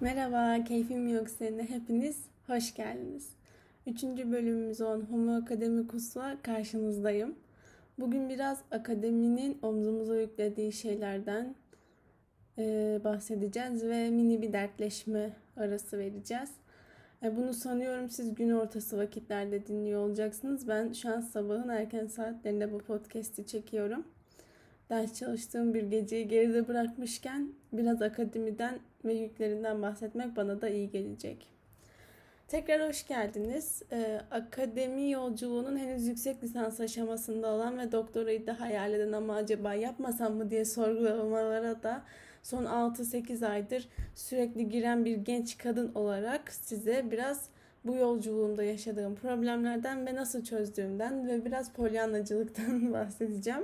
Merhaba, Keyfim Yok Seninle hepiniz hoş geldiniz. Üçüncü bölümümüz olan Homo Akademikus'la karşınızdayım. Bugün biraz akademinin omzumuza yüklediği şeylerden e, bahsedeceğiz ve mini bir dertleşme arası vereceğiz. E, bunu sanıyorum siz gün ortası vakitlerde dinliyor olacaksınız. Ben şu an sabahın erken saatlerinde bu podcast'i çekiyorum ders çalıştığım bir geceyi geride bırakmışken biraz akademiden ve yüklerinden bahsetmek bana da iyi gelecek. Tekrar hoş geldiniz. Ee, akademi yolculuğunun henüz yüksek lisans aşamasında olan ve doktorayı da hayal eden ama acaba yapmasam mı diye sorgulamalara da son 6-8 aydır sürekli giren bir genç kadın olarak size biraz bu yolculuğumda yaşadığım problemlerden ve nasıl çözdüğümden ve biraz polyanacılıktan bahsedeceğim.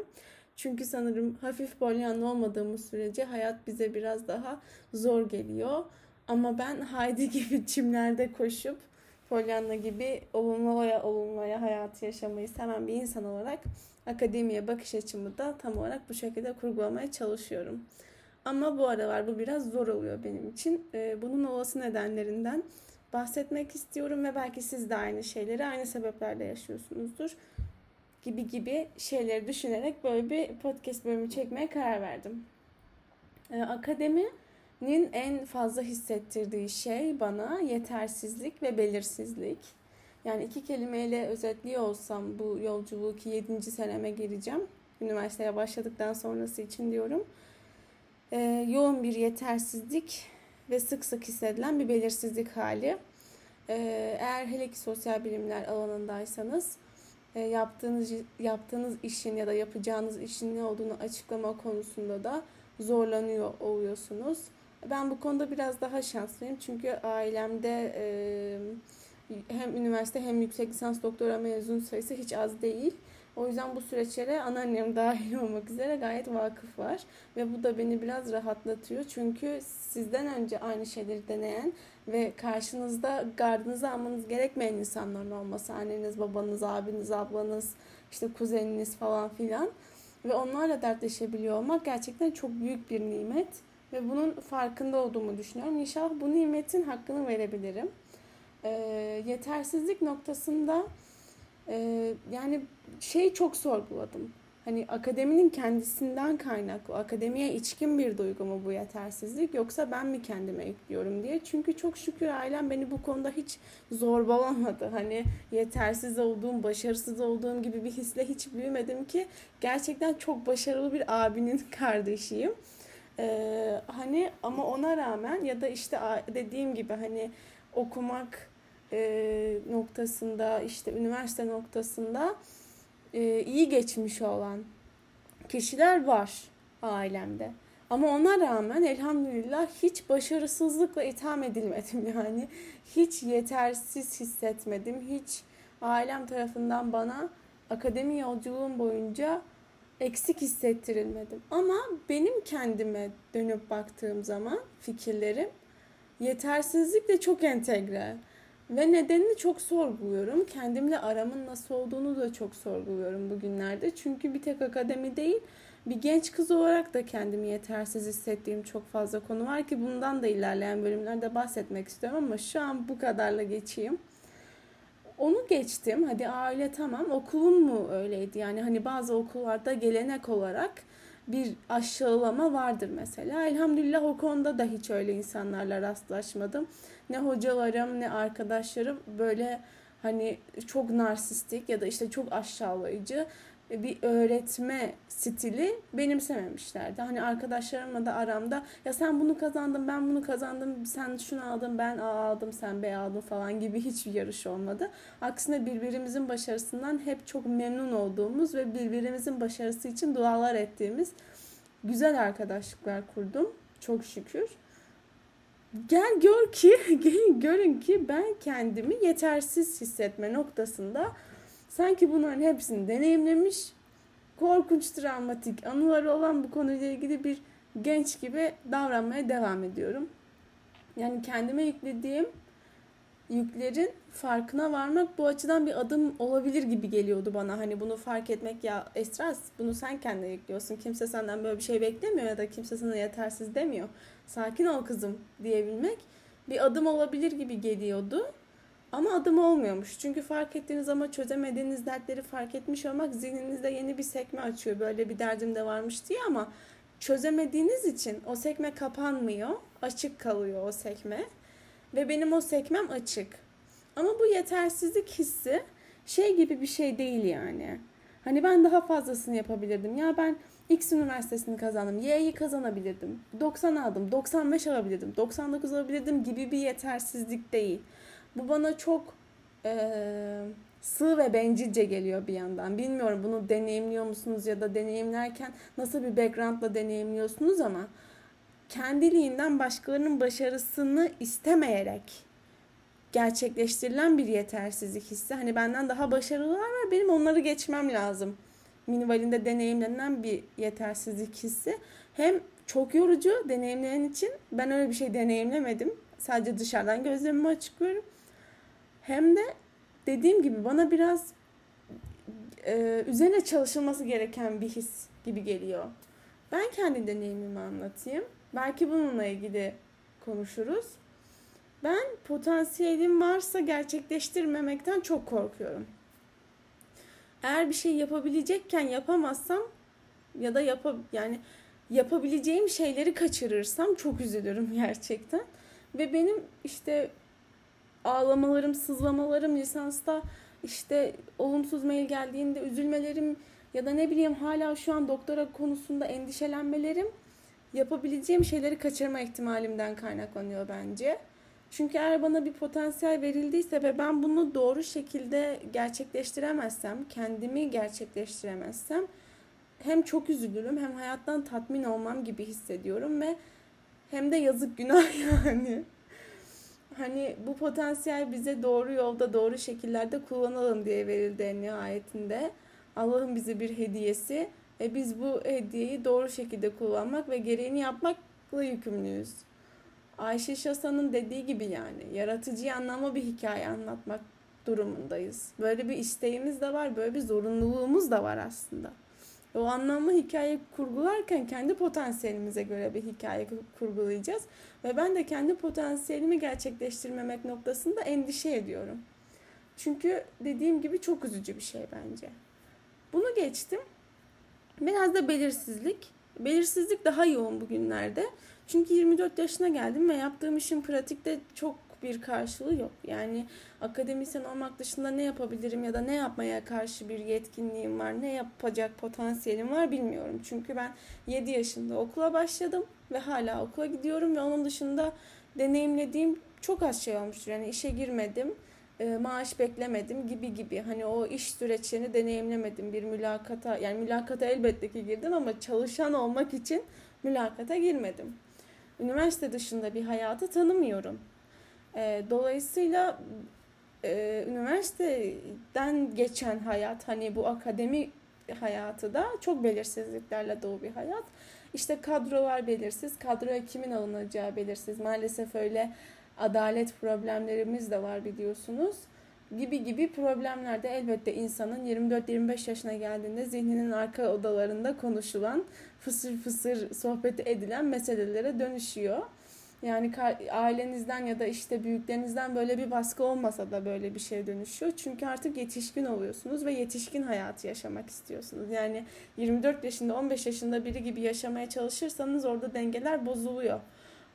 Çünkü sanırım hafif polyanlı olmadığımız sürece hayat bize biraz daha zor geliyor. Ama ben Haydi gibi çimlerde koşup Pollyanna gibi olumluya olumluya hayatı yaşamayı seven bir insan olarak akademiye bakış açımı da tam olarak bu şekilde kurgulamaya çalışıyorum. Ama bu aralar bu biraz zor oluyor benim için. Ee, bunun olası nedenlerinden bahsetmek istiyorum ve belki siz de aynı şeyleri aynı sebeplerle yaşıyorsunuzdur gibi gibi şeyleri düşünerek böyle bir podcast bölümü çekmeye karar verdim. Ee, akademinin en fazla hissettirdiği şey bana yetersizlik ve belirsizlik. Yani iki kelimeyle özetliyor olsam bu yolculuğu ki 7. seneme gireceğim. Üniversiteye başladıktan sonrası için diyorum. Ee, yoğun bir yetersizlik ve sık sık hissedilen bir belirsizlik hali. Ee, eğer hele ki sosyal bilimler alanındaysanız yaptığınız yaptığınız işin ya da yapacağınız işin ne olduğunu açıklama konusunda da zorlanıyor oluyorsunuz. Ben bu konuda biraz daha şanslıyım çünkü ailemde e, hem üniversite hem yüksek lisans doktora mezun sayısı hiç az değil. O yüzden bu süreçlere anneannem dahil olmak üzere gayet vakıf var. Ve bu da beni biraz rahatlatıyor. Çünkü sizden önce aynı şeyleri deneyen ve karşınızda gardınızı almanız gerekmeyen insanların olması. Anneniz, babanız, abiniz, ablanız, işte kuzeniniz falan filan. Ve onlarla dertleşebiliyor olmak gerçekten çok büyük bir nimet. Ve bunun farkında olduğumu düşünüyorum. İnşallah bu nimetin hakkını verebilirim. Ee, yetersizlik noktasında ee, yani şey çok sorguladım. Hani akademinin kendisinden kaynaklı, akademiye içkin bir duygu mu bu yetersizlik yoksa ben mi kendime ekliyorum diye. Çünkü çok şükür ailem beni bu konuda hiç zorbalamadı. Hani yetersiz olduğum, başarısız olduğum gibi bir hisle hiç büyümedim ki gerçekten çok başarılı bir abinin kardeşiyim. Ee, hani ama ona rağmen ya da işte dediğim gibi hani okumak e, noktasında işte üniversite noktasında e, iyi geçmiş olan kişiler var ailemde. Ama ona rağmen elhamdülillah hiç başarısızlıkla itham edilmedim yani. Hiç yetersiz hissetmedim. Hiç ailem tarafından bana akademi yolculuğum boyunca eksik hissettirilmedim. Ama benim kendime dönüp baktığım zaman fikirlerim yetersizlikle çok entegre. Ve nedenini çok sorguluyorum. Kendimle aramın nasıl olduğunu da çok sorguluyorum bugünlerde. Çünkü bir tek akademi değil, bir genç kız olarak da kendimi yetersiz hissettiğim çok fazla konu var ki bundan da ilerleyen bölümlerde bahsetmek istiyorum ama şu an bu kadarla geçeyim. Onu geçtim. Hadi aile tamam. Okulun mu öyleydi? Yani hani bazı okullarda gelenek olarak bir aşağılama vardır mesela. Elhamdülillah o konuda da hiç öyle insanlarla rastlaşmadım. Ne hocalarım ne arkadaşlarım böyle hani çok narsistik ya da işte çok aşağılayıcı bir öğretme stili benimsememişlerdi. Hani arkadaşlarımla da aramda ya sen bunu kazandın ben bunu kazandım sen şunu aldın ben A aldım sen B aldın falan gibi hiçbir yarış olmadı. Aksine birbirimizin başarısından hep çok memnun olduğumuz ve birbirimizin başarısı için dualar ettiğimiz güzel arkadaşlıklar kurdum. Çok şükür. Gel gör ki, gelin görün ki ben kendimi yetersiz hissetme noktasında Sanki bunların hepsini deneyimlemiş, korkunç travmatik anıları olan bu konuyla ilgili bir genç gibi davranmaya devam ediyorum. Yani kendime yüklediğim yüklerin farkına varmak bu açıdan bir adım olabilir gibi geliyordu bana. Hani bunu fark etmek ya Esra bunu sen kendine yüklüyorsun. Kimse senden böyle bir şey beklemiyor ya da kimse sana yetersiz demiyor. Sakin ol kızım diyebilmek bir adım olabilir gibi geliyordu. Ama adım olmuyormuş. Çünkü fark ettiğiniz ama çözemediğiniz dertleri fark etmiş olmak zihninizde yeni bir sekme açıyor. Böyle bir derdim de varmış diye ama çözemediğiniz için o sekme kapanmıyor. Açık kalıyor o sekme. Ve benim o sekmem açık. Ama bu yetersizlik hissi şey gibi bir şey değil yani. Hani ben daha fazlasını yapabilirdim. Ya ben X üniversitesini kazandım. Y'yi kazanabilirdim. 90 aldım. 95 alabilirdim. 99 alabilirdim gibi bir yetersizlik değil. Bu bana çok e, sığ ve bencilce geliyor bir yandan. Bilmiyorum bunu deneyimliyor musunuz ya da deneyimlerken nasıl bir backgroundla deneyimliyorsunuz ama kendiliğinden başkalarının başarısını istemeyerek gerçekleştirilen bir yetersizlik hissi. Hani benden daha başarılılar var benim onları geçmem lazım. Minivalinde deneyimlenen bir yetersizlik hissi. Hem çok yorucu deneyimleyen için ben öyle bir şey deneyimlemedim. Sadece dışarıdan gözlemimi açıklıyorum. Hem de dediğim gibi bana biraz e, üzerine çalışılması gereken bir his gibi geliyor. Ben kendi deneyimimi anlatayım. Belki bununla ilgili konuşuruz. Ben potansiyelim varsa gerçekleştirmemekten çok korkuyorum. Eğer bir şey yapabilecekken yapamazsam ya da yap yani yapabileceğim şeyleri kaçırırsam çok üzülürüm gerçekten. Ve benim işte ağlamalarım, sızlamalarım lisansta işte olumsuz mail geldiğinde üzülmelerim ya da ne bileyim hala şu an doktora konusunda endişelenmelerim yapabileceğim şeyleri kaçırma ihtimalimden kaynaklanıyor bence. Çünkü eğer bana bir potansiyel verildiyse ve ben bunu doğru şekilde gerçekleştiremezsem, kendimi gerçekleştiremezsem hem çok üzülürüm hem hayattan tatmin olmam gibi hissediyorum ve hem de yazık günah yani. Hani bu potansiyel bize doğru yolda doğru şekillerde kullanalım diye verildi en nihayetinde. Allah'ın bize bir hediyesi. E biz bu hediyeyi doğru şekilde kullanmak ve gereğini yapmakla yükümlüyüz. Ayşe Şasan'ın dediği gibi yani yaratıcı anlamı bir hikaye anlatmak durumundayız. Böyle bir isteğimiz de var, böyle bir zorunluluğumuz da var aslında. O anlamlı hikaye kurgularken kendi potansiyelimize göre bir hikaye kurgulayacağız. Ve ben de kendi potansiyelimi gerçekleştirmemek noktasında endişe ediyorum. Çünkü dediğim gibi çok üzücü bir şey bence. Bunu geçtim. Biraz da belirsizlik. Belirsizlik daha yoğun bugünlerde. Çünkü 24 yaşına geldim ve yaptığım işin pratikte çok bir karşılığı yok. Yani akademisyen olmak dışında ne yapabilirim ya da ne yapmaya karşı bir yetkinliğim var, ne yapacak potansiyelim var bilmiyorum. Çünkü ben 7 yaşında okula başladım ve hala okula gidiyorum ve onun dışında deneyimlediğim çok az şey olmuştur. Yani işe girmedim, e, maaş beklemedim gibi gibi. Hani o iş süreçlerini deneyimlemedim. Bir mülakata, yani mülakata elbette ki girdim ama çalışan olmak için mülakata girmedim. Üniversite dışında bir hayatı tanımıyorum. E, dolayısıyla e, üniversiteden geçen hayat hani bu akademi hayatı da çok belirsizliklerle dolu bir hayat. İşte kadrolar belirsiz, kadroya kimin alınacağı belirsiz. Maalesef öyle adalet problemlerimiz de var biliyorsunuz. Gibi gibi problemler de elbette insanın 24-25 yaşına geldiğinde zihninin arka odalarında konuşulan, fısır fısır sohbet edilen meselelere dönüşüyor. Yani ailenizden ya da işte büyüklerinizden böyle bir baskı olmasa da böyle bir şey dönüşüyor. Çünkü artık yetişkin oluyorsunuz ve yetişkin hayatı yaşamak istiyorsunuz. Yani 24 yaşında 15 yaşında biri gibi yaşamaya çalışırsanız orada dengeler bozuluyor.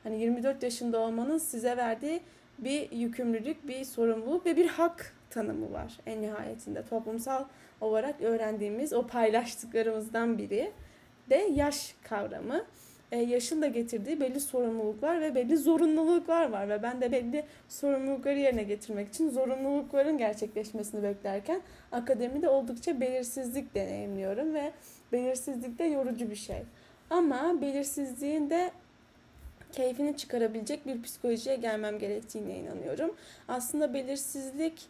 Hani 24 yaşında olmanın size verdiği bir yükümlülük, bir sorumluluk ve bir hak tanımı var en nihayetinde. Toplumsal olarak öğrendiğimiz o paylaştıklarımızdan biri de yaş kavramı e, yaşın da getirdiği belli sorumluluklar ve belli zorunluluklar var ve ben de belli sorumlulukları yerine getirmek için zorunlulukların gerçekleşmesini beklerken akademide oldukça belirsizlik deneyimliyorum ve belirsizlik de yorucu bir şey. Ama belirsizliğin de keyfini çıkarabilecek bir psikolojiye gelmem gerektiğine inanıyorum. Aslında belirsizlik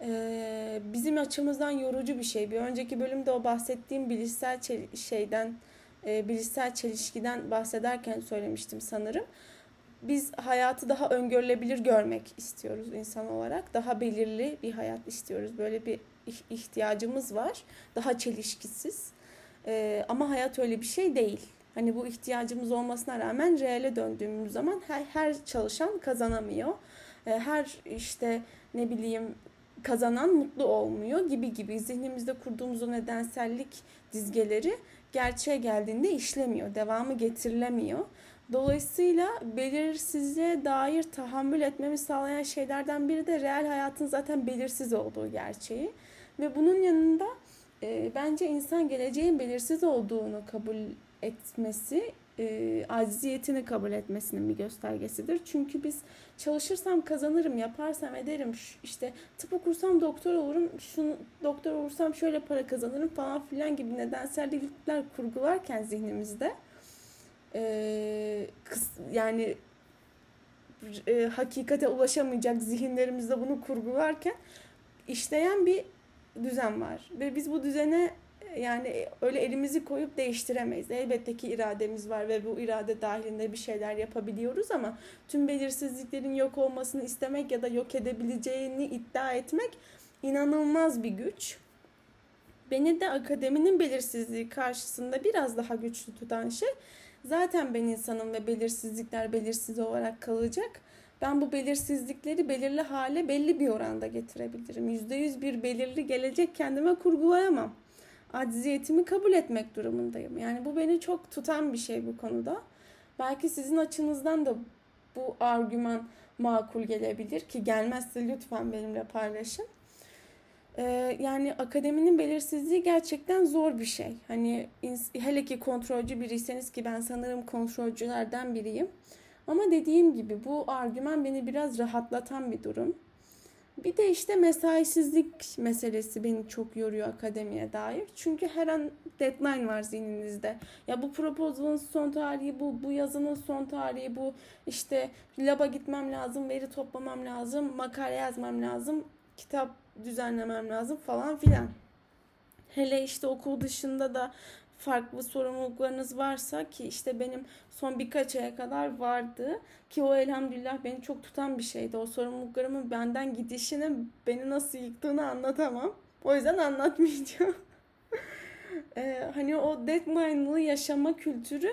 e, bizim açımızdan yorucu bir şey. Bir önceki bölümde o bahsettiğim bilişsel şeyden e, bilişsel çelişkiden bahsederken söylemiştim sanırım. Biz hayatı daha öngörülebilir görmek istiyoruz insan olarak. Daha belirli bir hayat istiyoruz. Böyle bir ihtiyacımız var. Daha çelişkisiz. E, ama hayat öyle bir şey değil. Hani bu ihtiyacımız olmasına rağmen reale döndüğümüz zaman her, her çalışan kazanamıyor. E, her işte ne bileyim kazanan mutlu olmuyor gibi gibi zihnimizde kurduğumuz o nedensellik dizgeleri gerçeğe geldiğinde işlemiyor, devamı getirilemiyor. Dolayısıyla belirsizliğe dair tahammül etmemi sağlayan şeylerden biri de reel hayatın zaten belirsiz olduğu gerçeği. Ve bunun yanında e, bence insan geleceğin belirsiz olduğunu kabul etmesi, e, aciziyetini kabul etmesinin bir göstergesidir. Çünkü biz çalışırsam kazanırım, yaparsam ederim, işte tıp okursam doktor olurum, şunu doktor olursam şöyle para kazanırım falan filan gibi nedensellikler kurgularken zihnimizde e, kıs, yani e, hakikate ulaşamayacak zihinlerimizde bunu kurgularken işleyen bir düzen var. Ve biz bu düzene yani öyle elimizi koyup değiştiremeyiz. Elbette ki irademiz var ve bu irade dahilinde bir şeyler yapabiliyoruz ama tüm belirsizliklerin yok olmasını istemek ya da yok edebileceğini iddia etmek inanılmaz bir güç. Beni de akademinin belirsizliği karşısında biraz daha güçlü tutan şey zaten ben insanım ve belirsizlikler belirsiz olarak kalacak. Ben bu belirsizlikleri belirli hale belli bir oranda getirebilirim. %100 bir belirli gelecek kendime kurgulayamam acziyetimi kabul etmek durumundayım. Yani bu beni çok tutan bir şey bu konuda. Belki sizin açınızdan da bu argüman makul gelebilir ki gelmezse lütfen benimle paylaşın. Ee, yani akademinin belirsizliği gerçekten zor bir şey. Hani hele ki kontrolcü biriyseniz ki ben sanırım kontrolcülerden biriyim. Ama dediğim gibi bu argüman beni biraz rahatlatan bir durum. Bir de işte mesaisizlik meselesi beni çok yoruyor akademiye dair. Çünkü her an deadline var zihninizde. Ya bu proposal'ın son tarihi bu, bu yazının son tarihi bu. İşte laba gitmem lazım, veri toplamam lazım, makale yazmam lazım, kitap düzenlemem lazım falan filan. Hele işte okul dışında da farklı sorumluluklarınız varsa ki işte benim son birkaç aya kadar vardı ki o elhamdülillah beni çok tutan bir şeydi. O sorumluluklarımın benden gidişini beni nasıl yıktığını anlatamam. O yüzden anlatmayacağım. ee, hani o deadline'lı yaşama kültürü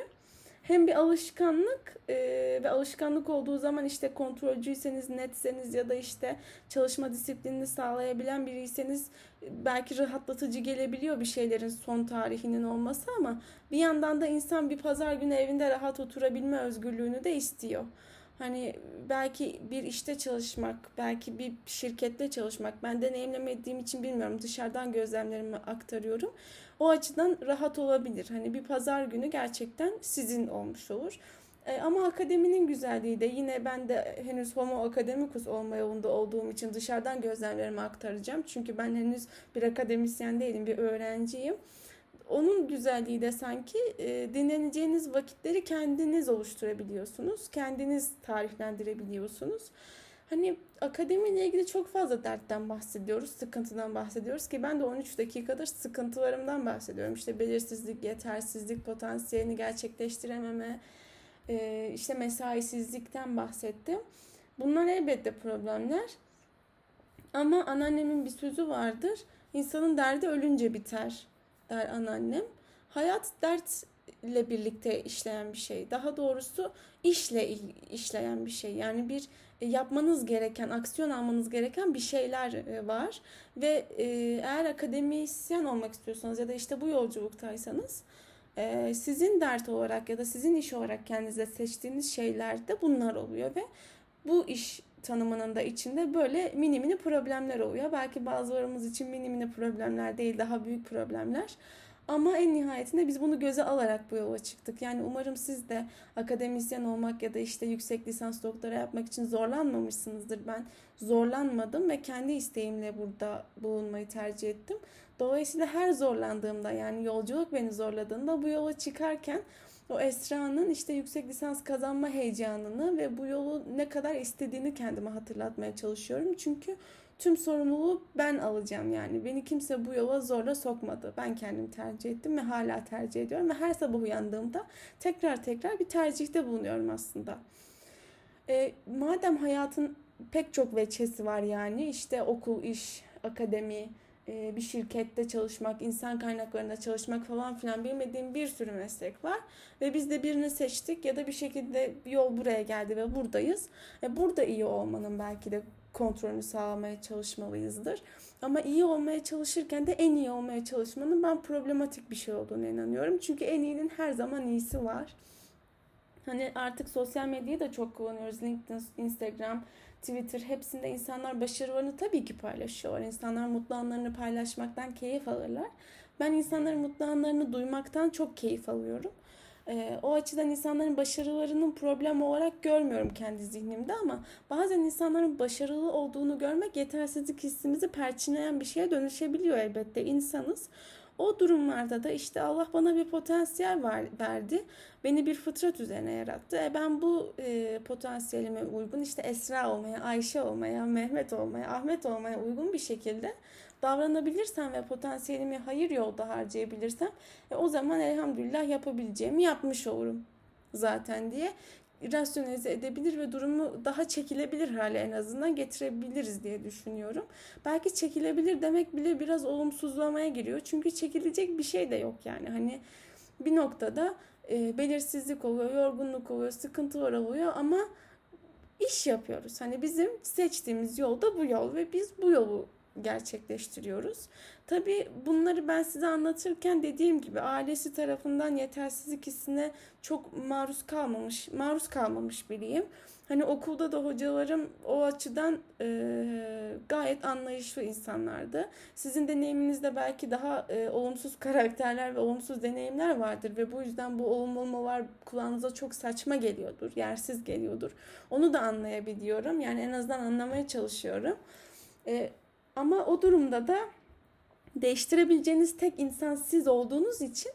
hem bir alışkanlık e, ve alışkanlık olduğu zaman işte kontrolcüyseniz, netseniz ya da işte çalışma disiplinini sağlayabilen biriyseniz belki rahatlatıcı gelebiliyor bir şeylerin son tarihinin olması ama bir yandan da insan bir pazar günü evinde rahat oturabilme özgürlüğünü de istiyor. Hani belki bir işte çalışmak, belki bir şirkette çalışmak. Ben deneyimlemediğim için bilmiyorum. Dışarıdan gözlemlerimi aktarıyorum. O açıdan rahat olabilir. Hani bir pazar günü gerçekten sizin olmuş olur. E, ama akademinin güzelliği de yine ben de henüz homo akademikus olma yolunda olduğum için dışarıdan gözlemlerimi aktaracağım. Çünkü ben henüz bir akademisyen değilim, bir öğrenciyim. Onun güzelliği de sanki e, dinleneceğiniz vakitleri kendiniz oluşturabiliyorsunuz. Kendiniz tarihlendirebiliyorsunuz. Hani akademiyle ilgili çok fazla dertten bahsediyoruz, sıkıntıdan bahsediyoruz ki ben de 13 dakikadır sıkıntılarımdan bahsediyorum. İşte belirsizlik, yetersizlik, potansiyelini gerçekleştirememe, e, işte mesaisizlikten bahsettim. Bunlar elbette problemler. Ama anneannemin bir sözü vardır. İnsanın derdi ölünce biter der anneannem. Hayat dertle birlikte işleyen bir şey. Daha doğrusu işle işleyen bir şey. Yani bir yapmanız gereken, aksiyon almanız gereken bir şeyler e, var. Ve e, eğer akademisyen olmak istiyorsanız ya da işte bu yolculuktaysanız sizin dert olarak ya da sizin iş olarak kendinize seçtiğiniz şeyler de bunlar oluyor ve bu iş tanımının da içinde böyle mini mini problemler oluyor. Belki bazılarımız için mini mini problemler değil daha büyük problemler. Ama en nihayetinde biz bunu göze alarak bu yola çıktık. Yani umarım siz de akademisyen olmak ya da işte yüksek lisans doktora yapmak için zorlanmamışsınızdır. Ben zorlanmadım ve kendi isteğimle burada bulunmayı tercih ettim. Dolayısıyla her zorlandığımda yani yolculuk beni zorladığında bu yola çıkarken o Esra'nın işte yüksek lisans kazanma heyecanını ve bu yolu ne kadar istediğini kendime hatırlatmaya çalışıyorum. Çünkü tüm sorumluluğu ben alacağım yani. Beni kimse bu yola zorla sokmadı. Ben kendim tercih ettim ve hala tercih ediyorum. Ve her sabah uyandığımda tekrar tekrar bir tercihte bulunuyorum aslında. E, madem hayatın pek çok veçesi var yani işte okul, iş, akademi, e, bir şirkette çalışmak, insan kaynaklarında çalışmak falan filan bilmediğim bir sürü meslek var. Ve biz de birini seçtik ya da bir şekilde yol buraya geldi ve buradayız. E, burada iyi olmanın belki de kontrolünü sağlamaya çalışmalıyızdır. Ama iyi olmaya çalışırken de en iyi olmaya çalışmanın ben problematik bir şey olduğunu inanıyorum. Çünkü en iyinin her zaman iyisi var. Hani artık sosyal medyayı da çok kullanıyoruz. LinkedIn, Instagram, Twitter hepsinde insanlar başarılarını tabii ki paylaşıyorlar. İnsanlar mutlu anlarını paylaşmaktan keyif alırlar. Ben insanların mutlu anlarını duymaktan çok keyif alıyorum. E, o açıdan insanların başarılarının problem olarak görmüyorum kendi zihnimde ama bazen insanların başarılı olduğunu görmek yetersizlik hissimizi perçinleyen bir şeye dönüşebiliyor elbette insanız. O durumlarda da işte Allah bana bir potansiyel verdi. Beni bir fıtrat üzerine yarattı. E ben bu e, potansiyelime uygun işte Esra olmaya, Ayşe olmaya, Mehmet olmaya, Ahmet olmaya uygun bir şekilde davranabilirsem ve potansiyelimi hayır yolda harcayabilirsem e, o zaman elhamdülillah yapabileceğimi yapmış olurum zaten diye rasyonelize edebilir ve durumu daha çekilebilir hale en azından getirebiliriz diye düşünüyorum. Belki çekilebilir demek bile biraz olumsuzlamaya giriyor. Çünkü çekilecek bir şey de yok yani. Hani bir noktada e, belirsizlik oluyor, yorgunluk oluyor, sıkıntılar oluyor ama iş yapıyoruz. Hani bizim seçtiğimiz yol da bu yol ve biz bu yolu gerçekleştiriyoruz. Tabii bunları ben size anlatırken dediğim gibi ailesi tarafından yetersizlik hissine çok maruz kalmamış, maruz kalmamış biriyim. Hani okulda da hocalarım o açıdan e, gayet anlayışlı insanlardı. Sizin deneyiminizde belki daha e, olumsuz karakterler ve olumsuz deneyimler vardır ve bu yüzden bu olumlamalar kulağınıza çok saçma geliyordur, yersiz geliyordur. Onu da anlayabiliyorum. Yani en azından anlamaya çalışıyorum. E, ama o durumda da değiştirebileceğiniz tek insan siz olduğunuz için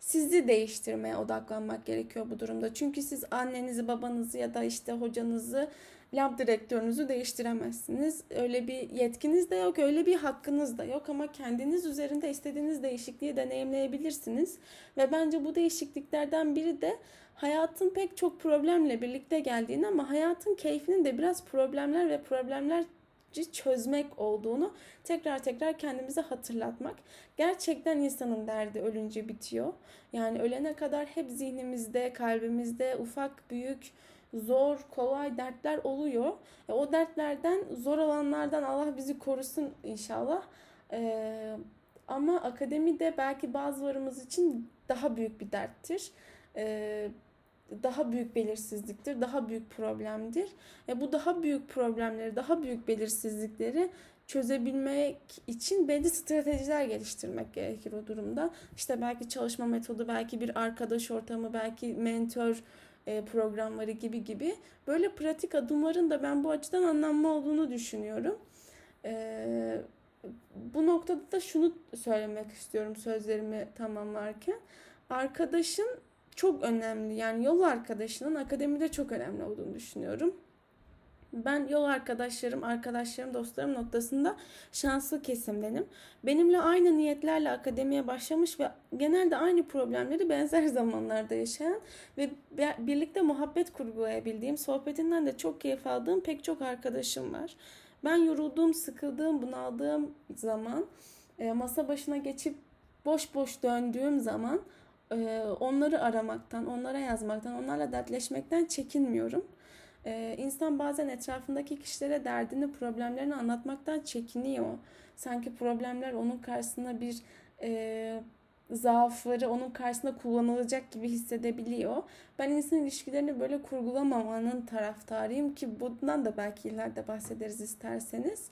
sizi değiştirmeye odaklanmak gerekiyor bu durumda. Çünkü siz annenizi, babanızı ya da işte hocanızı, lab direktörünüzü değiştiremezsiniz. Öyle bir yetkiniz de yok, öyle bir hakkınız da yok ama kendiniz üzerinde istediğiniz değişikliği deneyimleyebilirsiniz. Ve bence bu değişikliklerden biri de hayatın pek çok problemle birlikte geldiğini ama hayatın keyfinin de biraz problemler ve problemler çözmek olduğunu tekrar tekrar kendimize hatırlatmak. Gerçekten insanın derdi ölünce bitiyor. Yani ölene kadar hep zihnimizde, kalbimizde ufak, büyük, zor, kolay dertler oluyor. E, o dertlerden, zor olanlardan Allah bizi korusun inşallah. E, ama akademide belki bazılarımız için daha büyük bir derttir. E, daha büyük belirsizliktir, daha büyük problemdir. E bu daha büyük problemleri, daha büyük belirsizlikleri çözebilmek için belli stratejiler geliştirmek gerekir o durumda. İşte belki çalışma metodu, belki bir arkadaş ortamı, belki mentor e, programları gibi gibi böyle pratik adımların da ben bu açıdan anlamlı olduğunu düşünüyorum. E, bu noktada da şunu söylemek istiyorum sözlerimi tamamlarken. Arkadaşın çok önemli. Yani yol arkadaşının akademide çok önemli olduğunu düşünüyorum. Ben yol arkadaşlarım, arkadaşlarım, dostlarım noktasında şanslı kesimdenim. Benimle aynı niyetlerle akademiye başlamış ve genelde aynı problemleri benzer zamanlarda yaşayan ve birlikte muhabbet kurgulayabildiğim, sohbetinden de çok keyif aldığım pek çok arkadaşım var. Ben yorulduğum, sıkıldığım, bunaldığım zaman e, masa başına geçip boş boş döndüğüm zaman onları aramaktan, onlara yazmaktan, onlarla dertleşmekten çekinmiyorum. Ee, insan bazen etrafındaki kişilere derdini, problemlerini anlatmaktan çekiniyor. Sanki problemler onun karşısında bir e, zaafları onun karşısında kullanılacak gibi hissedebiliyor. Ben insan ilişkilerini böyle kurgulamamanın taraftarıyım ki bundan da belki ileride bahsederiz isterseniz.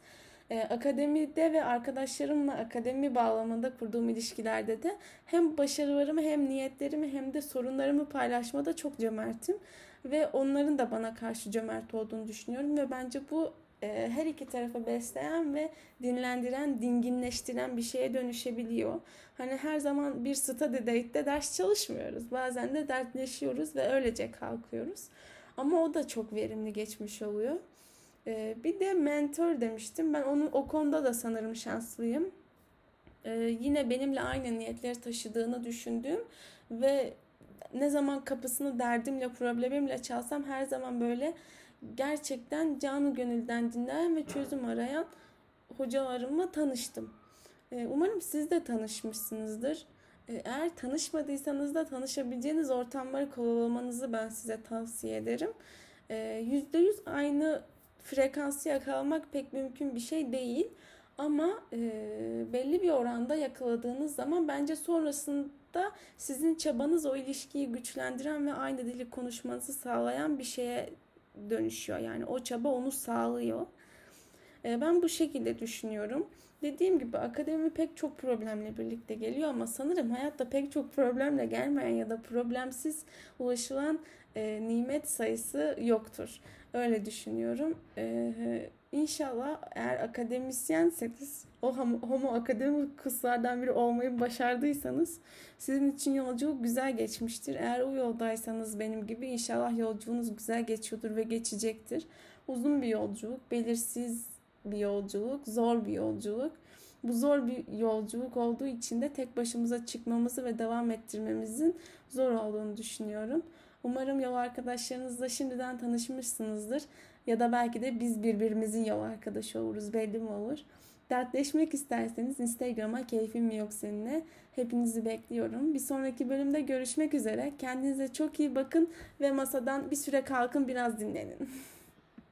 Ee, akademide ve arkadaşlarımla akademi bağlamında kurduğum ilişkilerde de hem başarılarımı hem niyetlerimi hem de sorunlarımı paylaşmada çok cömertim. Ve onların da bana karşı cömert olduğunu düşünüyorum ve bence bu e, her iki tarafı besleyen ve dinlendiren, dinginleştiren bir şeye dönüşebiliyor. Hani her zaman bir study date'de ders çalışmıyoruz. Bazen de dertleşiyoruz ve öylece kalkıyoruz. Ama o da çok verimli geçmiş oluyor. Ee, bir de mentor demiştim. Ben onun o konuda da sanırım şanslıyım. Ee, yine benimle aynı niyetleri taşıdığını düşündüğüm ve ne zaman kapısını derdimle, problemimle çalsam her zaman böyle gerçekten canı gönülden dinleyen ve çözüm arayan hocalarımla tanıştım. E, umarım siz de tanışmışsınızdır. E, eğer tanışmadıysanız da tanışabileceğiniz ortamları kovalamanızı ben size tavsiye ederim. %100 aynı frekansı yakalamak pek mümkün bir şey değil. Ama e, belli bir oranda yakaladığınız zaman bence sonrasında sizin çabanız o ilişkiyi güçlendiren ve aynı dili konuşmanızı sağlayan bir şeye dönüşüyor. Yani o çaba onu sağlıyor. E, ben bu şekilde düşünüyorum. Dediğim gibi akademi pek çok problemle birlikte geliyor ama sanırım hayatta pek çok problemle gelmeyen ya da problemsiz ulaşılan e, nimet sayısı yoktur. Öyle düşünüyorum. E, İnşallah eğer akademisyenseniz o homo akademik kızlardan biri olmayı başardıysanız sizin için yolculuk güzel geçmiştir. Eğer o yoldaysanız benim gibi inşallah yolculuğunuz güzel geçiyordur ve geçecektir. Uzun bir yolculuk, belirsiz bir yolculuk, zor bir yolculuk. Bu zor bir yolculuk olduğu için de tek başımıza çıkmamızı ve devam ettirmemizin zor olduğunu düşünüyorum. Umarım yol arkadaşlarınızla şimdiden tanışmışsınızdır. Ya da belki de biz birbirimizin yol arkadaşı oluruz belli mi olur. Dertleşmek isterseniz Instagram'a keyfim mi yok seninle. Hepinizi bekliyorum. Bir sonraki bölümde görüşmek üzere. Kendinize çok iyi bakın ve masadan bir süre kalkın biraz dinlenin.